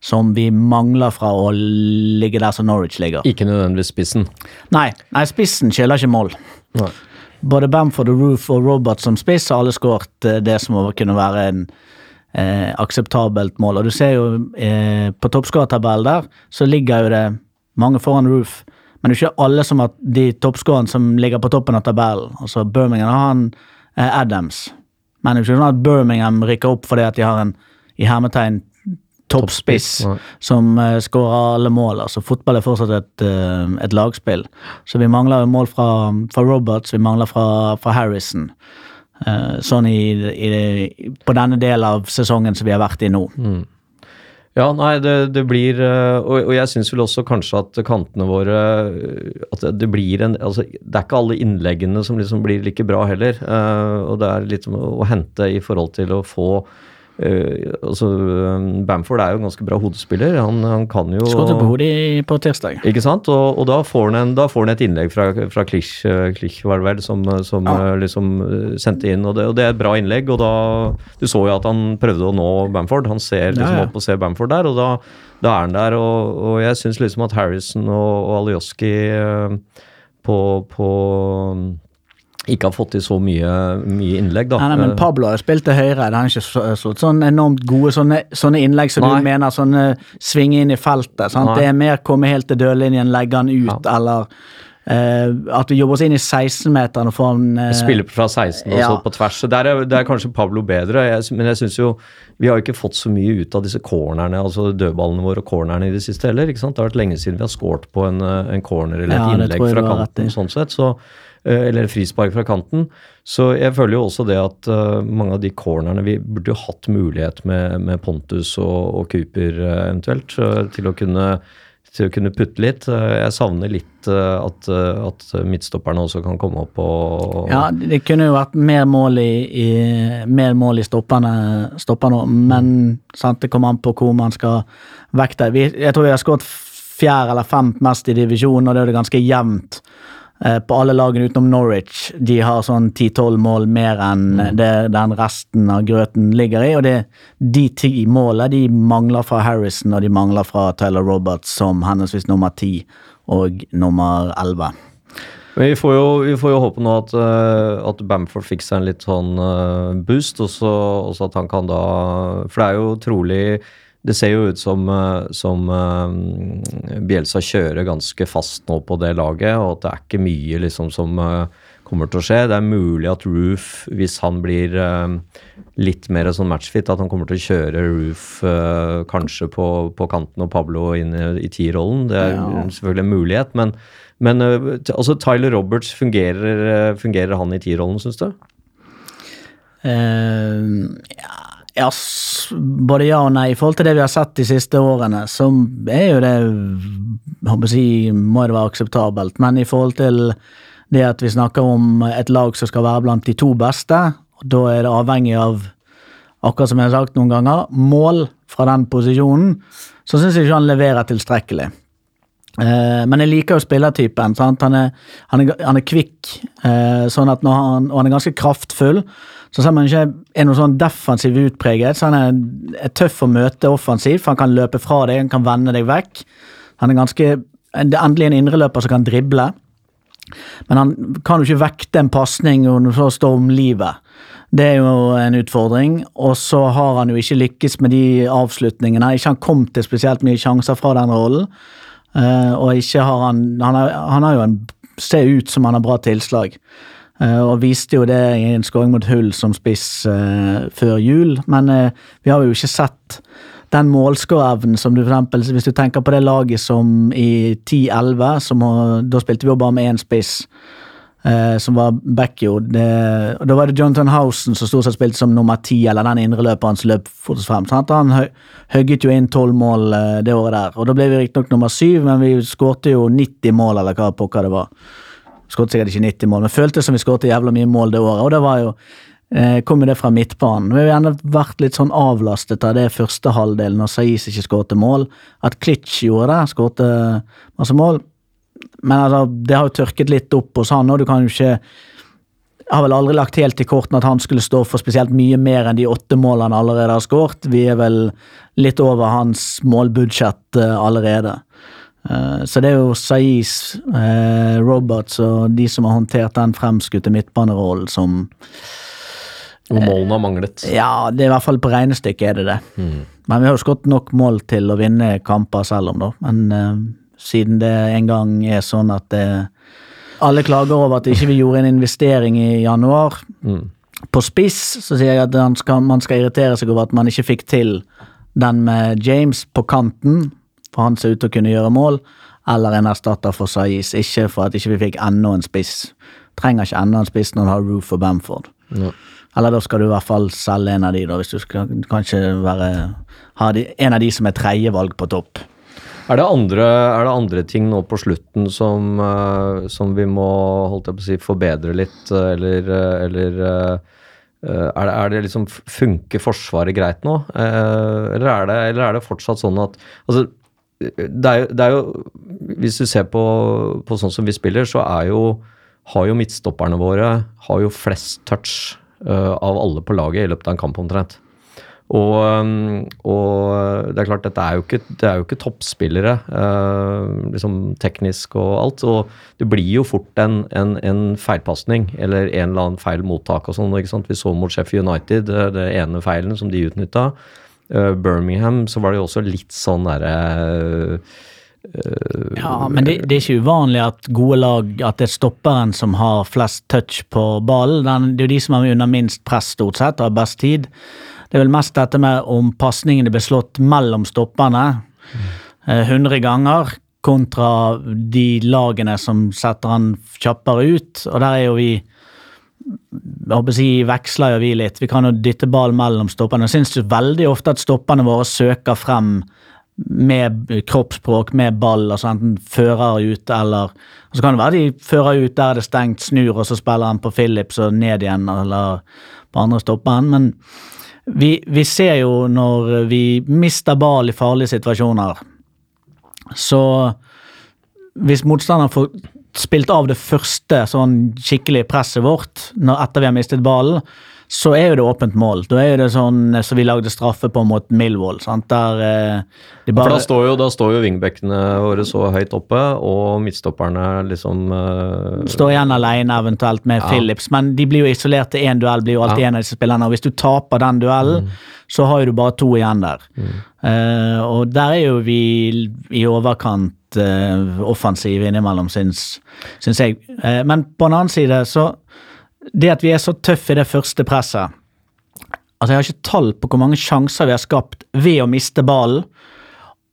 som vi mangler fra å ligge der som Norwich ligger. Ikke nødvendigvis spissen. Nei, nei spissen skiller ikke mål. Nei. Både Bamford og Roof og Robert som spiss har alle skåret eh, det som kunne være en eh, akseptabelt mål. Og du ser jo eh, på toppskårertabellen der, så ligger jo det mange foran Roof. Men det er ikke alle som har de toppskårerne som ligger på toppen av tabellen. Altså Birmingham har han eh, Adams. Men det er ikke sånn at Birmingham rykker opp fordi at de har en i hermetegn toppspiss som uh, skårer alle mål. Altså Fotball er fortsatt et, uh, et lagspill. Så vi mangler mål fra, fra Roberts, vi mangler fra, fra Harrison. Uh, sånn i, i, på denne delen av sesongen som vi har vært i nå. Ja, nei, det, det blir Og, og jeg syns vel også kanskje at kantene våre At det- blir en altså, Det er ikke alle innleggene som liksom blir like bra heller. og det er litt å hente i forhold til å få øh, altså, øh, Bamford er jo en ganske bra hodespiller. Han, han kan jo Skåret på hodet på tirsdag. Ikke sant? Og, og da, får han et innlegg fra, fra Klich, eh, Klich var det vel, som, som Ja. eh, liksom eh, sendte inn. Og det, og det er et bra innlegg. og da, Du så jo at han prøvde å nå Bamford. Han ser liksom Ja, ja. opp og ser Bamford der, og da, da er han der. Og, og jeg syns liksom at Harrison og, og Alioski eh, på, på ikke har fått til så mye, mye innlegg, da. Nei, nei, men Eh, Pablo har spilt til høyre. Det har ikke så- sånn enormt gode sånne, sånne innlegg som Nei. du mener, sånne svinge inn i feltet. Det er mer komme helt til dørlinjen, legge han ut, eller Uh, at vi jobber oss inn i 16-meteren og får han uh, Spiller fra 16 og ja. så på tvers. Der er, der er kanskje Pablo bedre, jeg, men jeg syns jo Vi har jo ikke fått så mye ut av disse cornerne, altså dødballene våre og cornerne i det siste heller. ikke sant? Det har vært lenge siden vi har scoret på en, en corner eller et Ja, innlegg fra kanten. sånn sett, så eller frispark fra kanten. Så jeg føler jo også det at eh, mange av de cornerne Vi burde jo hatt mulighet med, med Pontus og, og Cooper eh, eventuelt eh, til å kunne til å kunne putte litt. Eh, Jeg savner litt eh, at, eh, at midtstopperne også kan komme opp og Ja, det kunne jo vært mer mål i, i, mer mål i stoppene, stopperne men sant, det kommer an på hvor man skal vekte. Vi, jeg tror vi har skåret fjerde eller femt mest i divisjonen, og det er det ganske jevnt eh, på alle lagene utenom Norwich. De har sånn 10-12 mål mer enn det den resten av grøten ligger i, og det, de ti målene de mangler fra Harrison, og de mangler fra Tyler Roberts som henholdsvis nummer 10 og nummer 11. Men vi får jo, vi får jo håpe nå at, eh, at Bamford fikk seg en litt sånn eh, boost, og så at han kan da For det er jo trolig Det ser jo ut som, eh, som Bjelsa Bielsa kjører ganske fast nå på det laget, og at det er ikke mye liksom som eh, kommer til å skje. Det er mulig at Roof, hvis han blir eh, litt mer sånn matchfit, at han kommer til å kjøre Roof eh, kanskje på, på kanten og Pablo inn i, T-rollen. Det er Ja. selvfølgelig en mulighet, men, men eh, altså Tyler Roberts, fungerer, eh, fungerer han i T-rollen, syns du? Uh, ja, ja, både ja og nei. I forhold til det vi har sett de siste årene, så er jo det håper jeg, må det være akseptabelt. Men i forhold til det at vi snakker om et lag som skal være blant de to beste, da er det avhengig av, akkurat som jeg har sagt noen ganger, mål fra den posisjonen, så syns jeg ikke han leverer tilstrekkelig. Eh, men jeg liker jo spillertypen. Han, er, han, er, han er kvikk, eh, sånn at han, og han er ganske kraftfull. Så selv om han ikke er noe sånn defensiv utpreget, så han er, er tøff å møte offensivt, for han kan løpe fra deg, han kan vende deg vekk. Han er ganske Det er endelig en indreløper som kan drible. Men han kan jo ikke vekte en pasning og så stå om livet. Det er jo en utfordring. Og så har han jo ikke lykkes med de avslutningene. Ikke han kom til spesielt mye sjanser fra den rollen. Eh, og ikke har han Han har, han har jo en ser ut som han har bra tilslag. Eh, og viste jo det i en skåring mot Hull som spiss eh, før jul. Men eh, vi har jo ikke sett den målskårevnen som du for eksempel, Hvis du tenker på det laget som i 10-11, som har- da spilte vi jo bare med én spiss. eh, som var backjord. Da var det Jonathan Housen som stort sett spilte som nummer ti, eller den indreløperen som løp fortest frem. Sant? Han hø høgget jo inn tolv mål eh, det året der. Og Da ble vi riktignok nummer syv, men vi skårte jo 90 mål, eller hva pokker det var. Skåret sikkert ikke 90 mål, men føltes som vi skåret jævla mye mål det året. Og det var jo Eh, kom jo det fra midtbanen. Vi har gjerne vært litt sånn avlastet av det første halvdelen når Saiz ikke skåret mål. At Klitsch gjorde det, skåret masse mål. Men altså, det har jo tørket litt opp hos han, og du kan jo ikke har vel aldri lagt helt i kortene at han skulle stå for spesielt mye mer enn de åtte målene han allerede har skåret. Vi er vel litt over hans målbudsjett eh, allerede. Eh, så det er jo Saiz, eh, Roberts og de som har håndtert den fremskutte midtbanerollen som Hvor målene har manglet. Ja, det er i hvert fall på regnestykket er det det. Men vi har jo skåret nok mål til å vinne kamper selv om, da. Men eh, siden det en gang er sånn at det alle klager over at ikke vi gjorde en investering i januar. På spiss så sier jeg at skal, man skal irritere seg over at man ikke fikk til den med James på kanten, for han ser ut til å kunne gjøre mål, eller en erstatter for Saiz. Ikke for at ikke vi fikk enda en spiss. Trenger ikke enda en spiss når du har Roof og Bamford. Eller da skal du i hvert fall selge en av de, da, hvis du skal kanskje være ha de, en av de som er tredjevalg på topp. Er det, andre, er det andre ting nå på slutten som, eh, som vi må holdt jeg på å si, forbedre litt, eh, eller, eh, eller er, det, er det liksom Funker Forsvaret greit nå? Eller, er det, eller er det fortsatt sånn at altså, det, er jo, det er jo Hvis du ser på, på sånn som vi spiller, så er jo har jo midtstopperne våre har jo flest touch uh, av alle på laget i løpet av en kamp omtrent. Og, um, og det er klart, dette er jo ikke, det er jo ikke toppspillere, uh, liksom teknisk og alt. Og det blir jo fort en, en, en feilpasning eller en eller annen feil mottak og sånn. Vi så mot Sheffield United, det ene feilen som de utnytta. Birmingham så var det jo også litt sånn derre Ja, men det, det er ikke uvanlig at gode lag At det er stopperen som har flest touch på ballen. Det er jo de som har under minst press, stort sett, og har best tid. Det er vel mest dette med om pasningene blir slått mellom stopperne hundre 100 ganger, kontra de lagene som setter han kjappere ut. Og der er jo vi jeg håper å si, veksler jo vi litt. Vi kan jo dytte ball mellom stopperne. Jeg syns veldig ofte at stopperne våre søker frem med kroppsspråk, med ball, altså enten fører ut eller Så kan det være de fører ut der det er stengt, snur, og så spiller han på Phillips og ned igjen, eller på andre stopperen. Men vi, vi ser jo når vi mister ball i farlige situasjoner, så hvis motstanderen får spilt av det første sånn skikkelig presset vårt når etter vi har mistet ballen, så er jo det åpent mål. Da er jo det sånn som så vi lagde straffe på mot Millwall. sant? Der eh, de For bare da står jo, da står jo vingbekkene våre så høyt oppe, og midtstopperne liksom eh, står igjen alene eventuelt med Ja. Phillips, men de blir jo isolert til én duell, blir jo alltid Ja. en av disse spillerne. Og hvis du taper den duellen, så har jo du bare to igjen der. Eh, og der er jo vi i overkant uh, offensive innimellom, syns, syns jeg. Eh, men på en annen side, så Det at vi er så tøffe i det første presset Altså, jeg har ikke tall på hvor mange sjanser vi har skapt ved å miste ballen.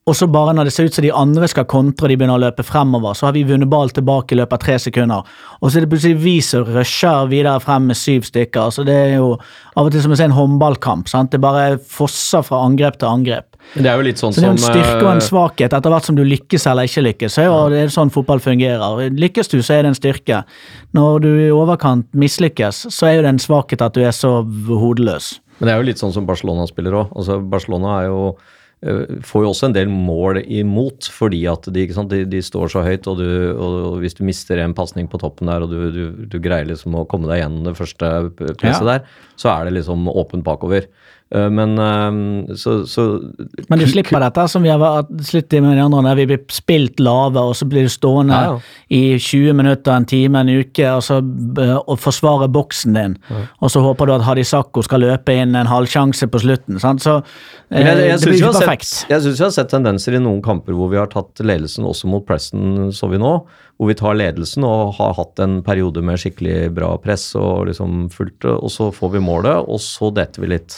Og så bare når det ser ut som de andre skal kontre og de begynner å løpe fremover, så har vi vunnet ball tilbake i løpet av tre sekunder. Og så er det plutselig vi som rusher videre frem med syv stykker. Så det er jo av og til som å se en håndballkamp. sant? Det bare fosser fra angrep til angrep. Det er jo litt sånn Så det er en styrke og en eh, svakhet etter hvert som du lykkes eller ikke lykkes. Så er det sånn fotball fungerer. Lykkes du, så er det en styrke. Når du i overkant mislykkes, så er det en svakhet at du er så hodeløs. Men det er jo litt sånn som Barcelona spiller òg. Altså, Barcelona er jo får jo også en del mål imot, fordi at de, ikke sant, de, de står så høyt, og, du, og hvis du mister en pasning på toppen der, og du, du, du greier liksom å komme deg gjennom det første presset Ja. der, så er det liksom åpent bakover. Eh, Men eh, så, så Men du slipper dette som vi har slitt med de andre, der vi blir spilt lave, og så blir du stående Ja, ja. i 20 minutter, en time, en uke, og så eh, og forsvare boksen din. Og så håper du at Hadisako skal løpe inn en halvsjanse på slutten. Sant? Så jeg, jeg, jeg, det blir ikke perfekt. sett, jeg syns vi har sett tendenser i noen kamper hvor vi har tatt ledelsen også mot Preston, så vi nå. Hvor vi tar ledelsen og har hatt en periode med skikkelig bra press og liksom fullt, og så får vi målet, og så detter vi litt.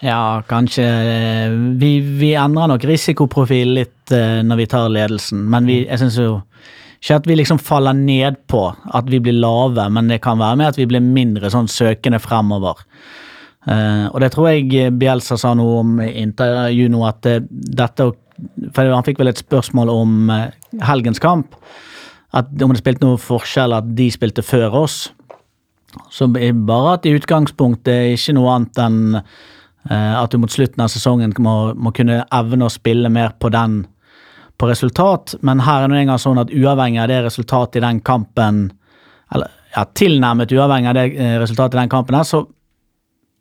Ja, kanskje eh, Vi, vi endrer nok risikoprofil litt eh, når vi tar ledelsen, men vi, jeg syns jo ikke at vi liksom faller ned på at vi blir lave, men det kan være med at vi blir mindre sånn søkende fremover. Uh, og det tror jeg Bielsa sa noe om i intervju nå, at det, dette For han fikk vel et spørsmål om eh, helgens kamp. At om det spilte noen forskjell at de spilte før oss. Så bare at i utgangspunktet ikke noe annet enn at du mot slutten av sesongen må, må kunne evne å spille mer på den på resultat, men her er det engang sånn at uavhengig av det resultatet i den kampen, eller ja, tilnærmet uavhengig av det eh, resultatet i den kampen her, så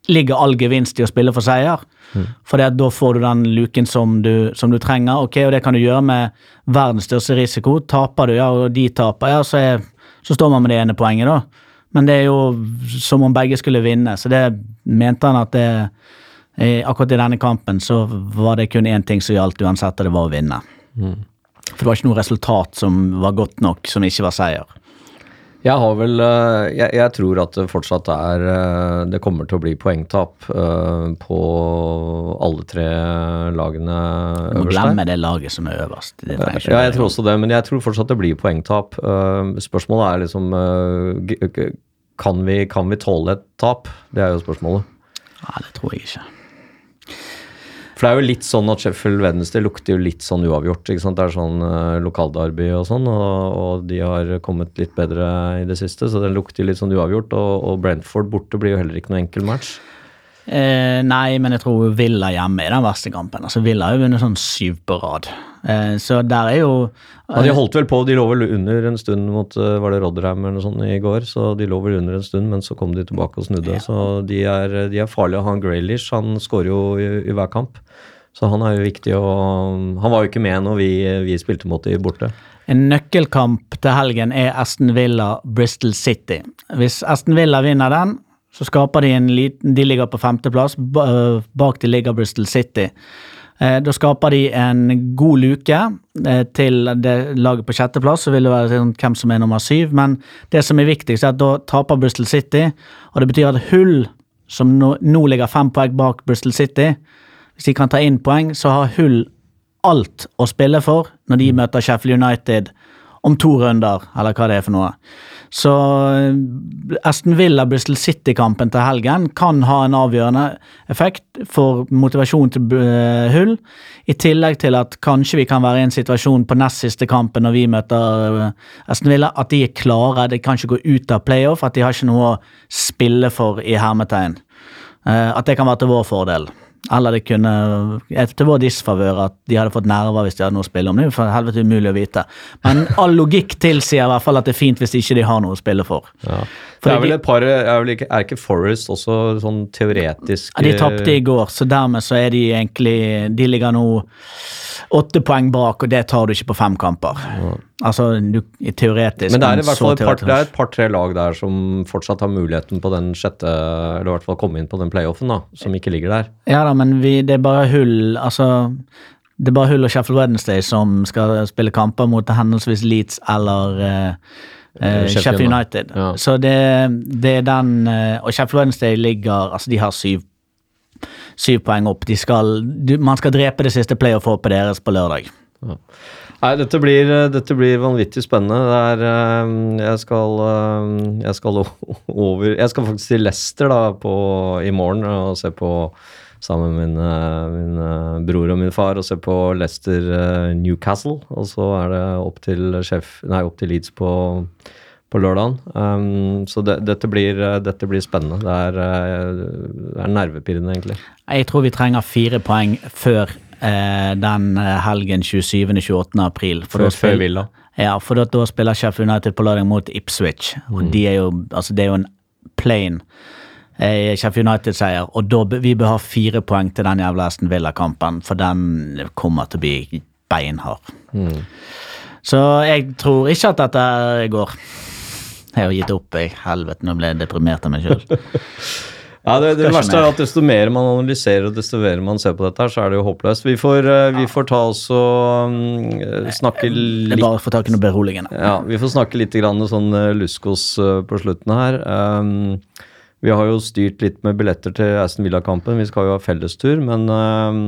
ligger all gevinst i å spille for seier. For da får du den luken som du, som du trenger, ok, og det kan du gjøre med verdens største risiko. Taper du, ja, og de taper, ja, så, er, så står man med det ene poenget, da. Men det er jo som om begge skulle vinne, så det mente han at det i- Akkurat i denne kampen så var det kun én ting som gjaldt uansett, og det var å vinne. For det var ikke noe resultat som var godt nok, som ikke var seier. Jeg har vel eh, jeg, jeg tror at det fortsatt er eh, Det kommer til å bli poengtap eh, på alle tre lagene må øverst glemme det laget som er øverst. Det Ja, jeg være- tror også det, men jeg tror fortsatt det blir poengtap. Eh, Spørsmålet er liksom eh, kan vi, kan vi tåle et tap? Det er jo spørsmålet. Nei, det tror jeg ikke. For det er jo litt sånn at Sheffield Wednesday lukter jo litt sånn uavgjort. ikke sant? Det er sånn uh, lokalderby og sånn, og, og de har kommet litt bedre i det siste, så den lukter litt sånn uavgjort. Og, og Brentford borte blir jo heller ikke noe enkel match. Eh, nei, men jeg tror Villa hjemme er den verste kampen. Altså, Villa har jo vunnet sånn syv på rad. Eh, så der er jo Ja, de holdt vel på, de lå vel under en stund mot uh, var det Rodderheim eller noe sånt i går, så de lå vel under en stund, men så kom de tilbake og snudde. Så de er, de er farlige. Han Graylish han skårer jo i, i hver kamp, så han er jo viktig å Han var jo ikke med når vi, vi spilte mot de borte. En nøkkelkamp til helgen er Aston Villa Bristol City. Hvis Aston Villa vinner den, så skaper de en liten De ligger på femteplass, øh, bak de ligger Bristol City. Eh, Da skaper de en god luke eh, til det laget på sjetteplass, så vil det være sånn hvem som er nummer syv. Men det som er viktigst, er at da taper Bristol City, og det betyr at Hull, som nå ligger fem poeng bak Bristol City, hvis de kan ta inn poeng, så har Hull alt å spille for når de møter Sheffield United om to runder, eller hva det er for noe. Så eh, Aston Villa Bristol City-kampen til helgen kan ha en avgjørende effekt for motivasjon til eh, Hull, i tillegg til at kanskje vi kan være i en situasjon på nest siste kampen når vi møter eh, Aston Villa, at de er klare, de kan ikke gå ut av playoff, at de har ikke noe å spille for i hermetegn. At det kan være til vår fordel. Eller det kunne etter til vår disfavør at de hadde fått nerver hvis de hadde noe å spille om. Det er jo for helvete umulig å vite. Men all logikk tilsier i hvert fall at det er fint hvis ikke de har noe å spille for. Ja. Fordi det er vel et par Er, vel ikke, er ikke Forest også sånn teoretisk Ja, de tapte i går, så dermed så er de egentlig De ligger nå åtte poeng bak, og det tar du ikke på fem kamper. Altså du, teoretisk Men det er i hvert fall et par-tre et par-tre lag der som fortsatt har muligheten på den sjette, eller i hvert fall komme inn på den playoffen, da, som ikke ligger der. Ja da, men vi, det er bare hull Altså, det er bare hull og Sheffield Wednesday som skal spille kamper mot henholdsvis Leeds eller uh, uh, Sheffield. United. Ja. Så det, det er den uh, Og Sheffield Wednesday ligger Altså, de har syv, syv poeng opp. De skal, du, man skal drepe det siste playoff-håpet deres på lørdag. Nei, dette blir, dette blir vanvittig spennende. Er eh, Jeg skal eh, Jeg skal over Jeg skal faktisk til Leicester da på, i morgen og se på sammen med min, eh, min eh, bror og min far og se på Leicester eh, Newcastle. Og så er det opp til, sjef, nei, opp til Leeds på, på lørdagen. Um, så det, dette, blir, eh, dette blir spennende. Det er, eh, er nervepirrende, egentlig. Jeg tror vi trenger fire poeng før eh, den eh, helgen 27.-28. april. For Før- da før Villa. Ja, for da, da spiller Sheffield United på lørdag mot Ipswich. Og Mm. de er jo, altså det er jo en plain eh, Sheffield United-seier. Og da, vi bør ha fire poeng til den jævla Aston Villa-kampen, for den kommer til å bli beinhard. Mm. Så jeg tror ikke at dette går. Jeg har gitt opp, jeg. Helvete, nå ble jeg deprimert av meg sjøl. Ja, det, det verste mer. er at desto mer man analyserer og desto mer man ser på dette, her, så er det jo håpløst. Vi får, eh, vi får ta oss og um, snakke Det er litt bare å få tak i noe beroligende. ja, Vi får snakke litt grann sånn eh, luskos på slutten her. Um, vi har jo styrt litt med billetter til Aston Villa-kampen. Vi skal jo ha fellestur, men um,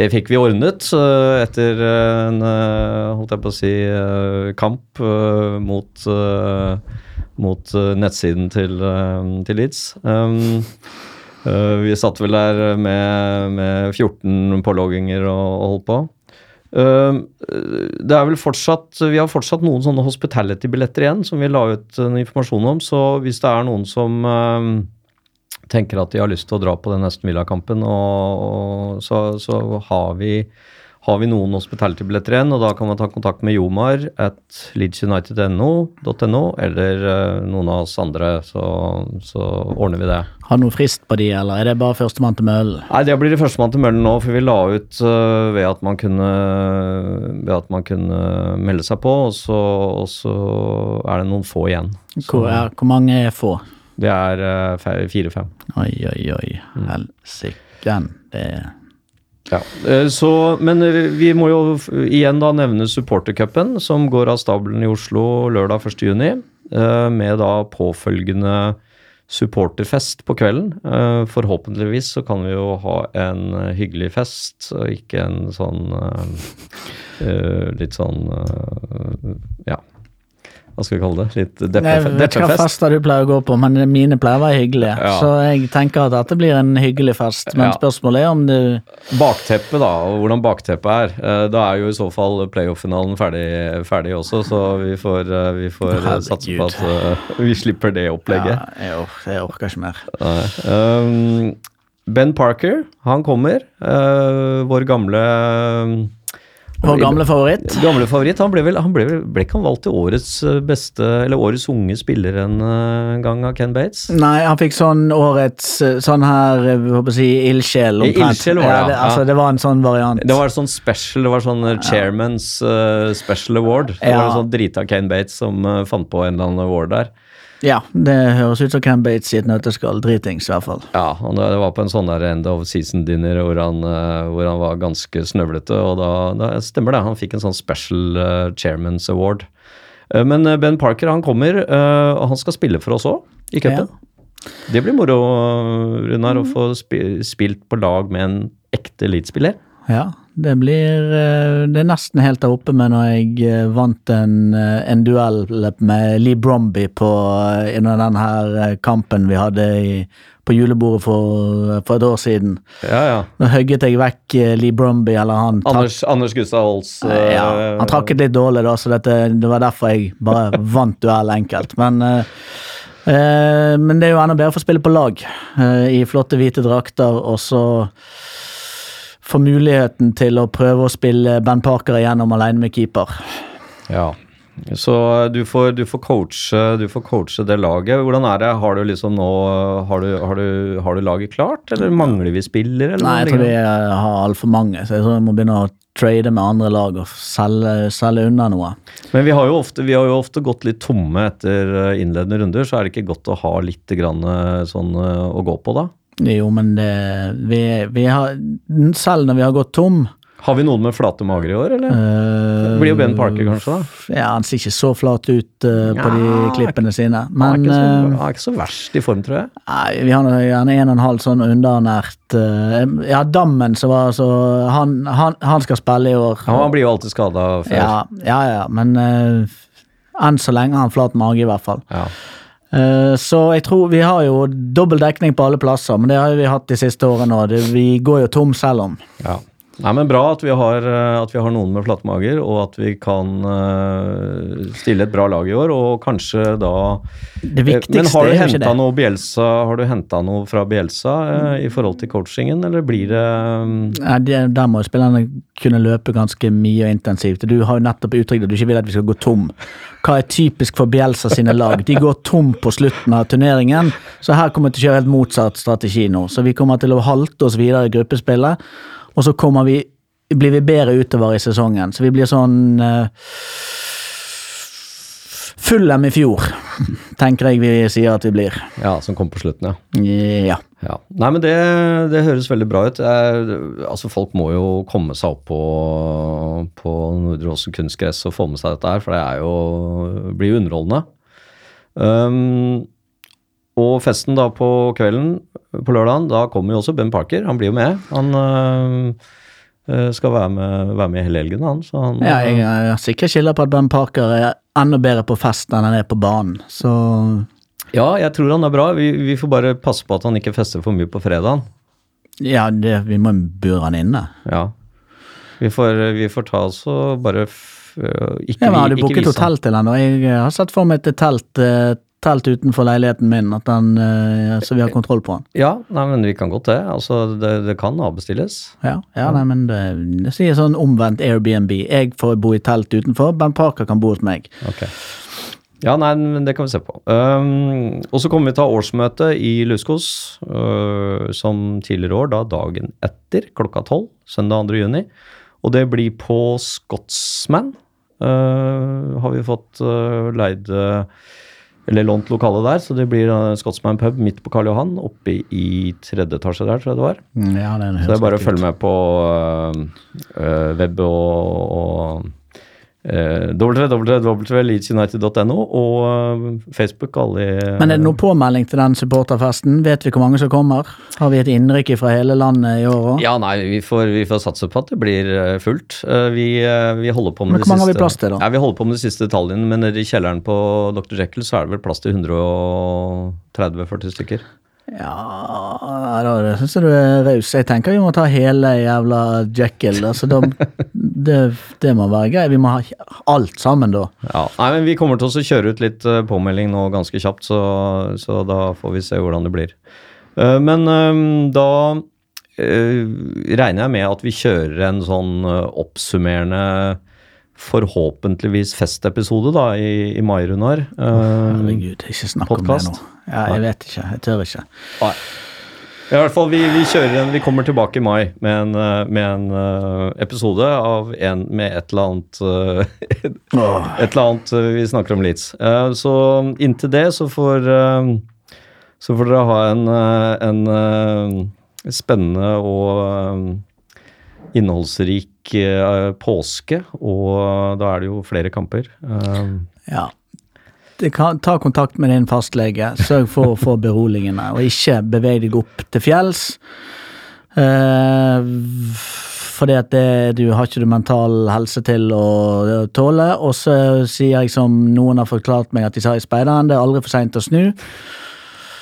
det fikk vi ordnet etter en holdt jeg på å si kamp mot, mot eh, nettsiden til, eh, til Leeds. Um, eh, vi satt vel der med, med 14 pålogginger og, og holdt på. Eh, det er vel fortsatt Vi har fortsatt noen sånne hospitality-billetter igjen som vi la ut en informasjon om, så hvis det er noen som uh, tenker at de har lyst til å dra på den Aston Villa-kampen, så, så har vi har vi noen hospitality-billetter igjen, og da kan man ta kontakt med Jomar at leedsunited.no, eller eh, noen av oss andre, så, så ordner vi det. Har du noen frist på de, eller er det bare førstemann til møllen? Nei, det blir det førstemann til møllen nå, for vi la ut uh, ved, at man kunne, ved at man kunne melde seg på, og så, og så er det noen få igjen. Hvor, er, hvor mange er få? Det er øh, fire-fem. Oi, oi, oi. Helsike. Det er Ja. Eh, Så, men eh, vi må jo igjen da nevne supportercupen, som går av stabelen i Oslo lørdag 1.6, med da påfølgende supporterfest på kvelden. Eh, Forhåpentligvis så kan vi jo ha en eh, hyggelig fest, og ikke en sånn eh, eh, Litt sånn eh, Ja, hva skal vi kalle det? Litt Jeg deppe- vet ikke hva deppefest? fester du pleier å gå på, men mine pleier å være hyggelige. Ja. Så jeg tenker at dette blir en hyggelig fest. Men Ja. spørsmålet er om du Bakteppet, da, og hvordan bakteppet er. Eh, Da er jo i så fall playoff-finalen ferdig, ferdig også, så vi får, eh, vi får satse på at eh, vi slipper det opplegget. ja, jeg, or jeg orker ikke mer. Um, ben Parker, han kommer. vår gamle Vår gamle favoritt. Gamle favoritt. Han ble vel, han ble, ble ikke han valgt til årets eh, beste, eller årets unge spiller en eh, gang av Ken Bates? Nei, han fikk sånn årets eh, sånn her håper jeg si ildsjel. omtrent. Ildsjel var det, ja, ja. altså, det var en sånn variant. Det var sånn special, det var sånn Chairman's eh, Special Award. Det Ja. var en sånn drita Ken Bates som fant på en eller annen award der. Ja, det høres ut som Cam Bates i et nøtteskall. Dritings, i hvert fall. Ja, og det var på en sånn der end of season dinner hvor han, eh, hvor han var ganske snøvlete, og da, da stemmer det. Han fikk en sånn special eh, Chairman's Award. Eh, men Ben Parker han kommer, og han skal spille for oss òg, i cupen. Det blir moro, Runar, å få spilt på lag med en ekte elitespiller. Ja, det blir eh, Det er nesten helt der oppe med når jeg eh, vant en, eh, en duell med Lee Bromby på under den her kampen vi hadde i, på julebordet for, for et år siden. Ja, ja. Nå høgget jeg vekk Lee Bromby, eller han Anders, Anders Gustav Holst. eh, ja, Han trakket litt dårlig, da, så dette, det var derfor jeg bare vant duell enkelt. Men men det er jo enda bedre å få spille på lag i flotte hvite drakter, og så få muligheten til å prøve å spille Ben Parker igjennom alene med keeper. Ja. Så du får, du, får coache, du får coache det laget. Hvordan er det? Har du liksom nå Har du, har du, har du laget klart, eller mangler vi spillere? eller Nei, jeg tror vi eh, har altfor mange, så jeg tror jeg må begynne å trade med andre lag og selge, selge unna noe. Men vi har, ofte, vi har jo ofte gått litt tomme etter eh, innledende runder, så er det ikke godt å ha litt grann eh, sånn å gå på, da? Jo, men det vi, vi har Selv når vi har gått tom Har vi noen med flate mager i år, eller? Uh, Det blir jo Ben Parker, kanskje, da. Ja, han ser ikke så flat ut uh, på de Ja, klippene sine. Han er, Men ikke så, eh, han er ikke så verst i form, tror jeg. nei, vi har gjerne en og en halv sånn underernært uh, Ja, Dammen som var så han, han, han skal spille i år. Ja, han blir jo alltid skada før. ja, ja, ja, men eh, enn så lenge har han flat mage, i hvert fall. Ja. Eh, Så jeg tror vi har jo dobbel dekning på alle plasser, men det har vi hatt de siste årene òg. Vi går jo tom selv om. Ja. Nei, men Bra at vi, har, eh, at vi har noen med flatmager, og at vi kan eh, stille et bra lag i år. Og kanskje da Det Eh, Men har du henta noe Bielsa Har du noe fra Bielsa i forhold til coachingen, eller blir det Nei, det, der må spillerne kunne løpe ganske mye og intensivt. Du har jo nettopp uttrykt at du ikke vil at vi skal gå tom. Hva er typisk for Bielsa sine lag? De går tom på slutten av turneringen, så her kommer vi til å kjøre helt motsatt strategi nå. Så vi kommer til å halte oss videre i gruppespillet, og så kommer vi, blir vi bedre utover i sesongen. Så vi blir sånn uh, Fullem i fjor, tenker jeg vi sier at vi blir. Ja, som kom på slutten, ja. Ja. ja. Nei, men det, det høres veldig bra ut. Jeg, altså, Folk må jo komme seg opp på, på Nordre Åsen kunstgress og få med seg dette her, for det er jo, blir jo underholdende. Um, og festen da på kvelden på lørdagen, da kommer jo også Ben Parker. Han blir jo med. Han øh, skal være med, være med hele helgen, han. Så han Ja, jeg er sikker kilder på at Ben Parker er enda bedre på fest enn han er på banen. Så ja, jeg tror han er bra. Vi, vi får bare passe på at han ikke fester for mye på fredagen. ja, det, vi må bure han inne. Ja. Vi får, vi får ta oss og bare ikke, Ja, men Har du booket hotell til han? Og jeg eh, har sett for meg et telt, eh, telt utenfor leiligheten min, at den, eh, så vi har kontroll på den. Ja, nei, men vi kan godt det. Altså, det, det kan avbestilles. Ja, ja nei, men det, det sier sånn omvendt Airbnb. Jeg får bo i telt utenfor, Ben Parker kan bo hos meg. Okay. Ja, nei, men det kan vi se på. Um, og så kommer vi til å ha årsmøte i Luskos, uh, som tidligere år, da dagen etter klokka tolv, søndag 2. juni. Og det blir på Scotsman. Uh, har vi fått uh, leid øh, eller lånt lokale der, så det blir uh, Scotsman pub midt på Karl Johan, oppe i tredje etasje der, tror jeg det var. Mm, Ja, det Så det er bare å følge med på øh, web og, og www.leedsunited.no og øh, Facebook. Alle Men er det noen påmelding til den supporterfesten? Vet vi hvor mange som kommer? Har vi et innrykk fra hele landet i år òg? Ja, nei, vi får, vi får satse på at det blir øh, fullt. Vi, vi holder på med Men det hvor mange har vi siste- plass til, da? Ja, vi holder på med de siste detaljene, men nede i kjelleren på Dr. Jekyll så er det vel plass til 130-40 stykker. Ja, da syns jeg du er raus. Jeg tenker vi må ta hele jævla Jekyll. Altså, da, det, det må være greit. Vi må ha alt sammen, da. Ja, nei, men Vi kommer til å kjøre ut litt øh, påmelding nå ganske kjapt, så, så da får vi se hvordan det blir. Øh, men da øh, regner jeg med at vi kjører en sånn oppsummerende Forhåpentligvis festepisode da i, i mai, Runar. Uh, Herregud, ikke snakk om det nå. Ja, jeg vet ikke. Jeg tør ikke. Nei. I hvert fall, vi, vi kjører en, vi kommer tilbake i mai med en, øh, med en øh, episode av en med et eller annet. Et eller annet vi snakker om Leeds. Eh, så inntil det så får Så får dere ha en, en spennende og innholdsrik påske, og da er det jo flere kamper. Eh, Ja. Det kan, ta kontakt med din fastlege. Sørg for å få beroligende, og ikke beveg deg opp til fjells. Eh, fordi at det, du har ikke du mental helse til å tåle. Og så sier jeg som noen har forklart meg at de sa i speideren, det er aldri for seint å snu.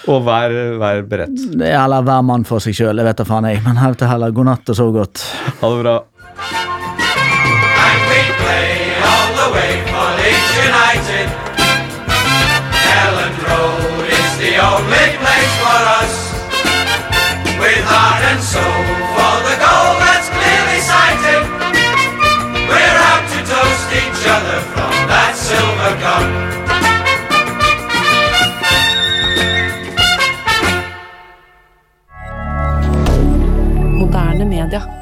og vær, vær beredt. Eller hver mann for seg sjøl, det vet da faen jeg. Men heller heller god natt og sov godt. Ha det bra. And we play all the way for Leeds United. Elland Road is the only place for us. With heart and soul for the goal that's clearly sighted. We're out to toast each other from that silver cup. Moderne media.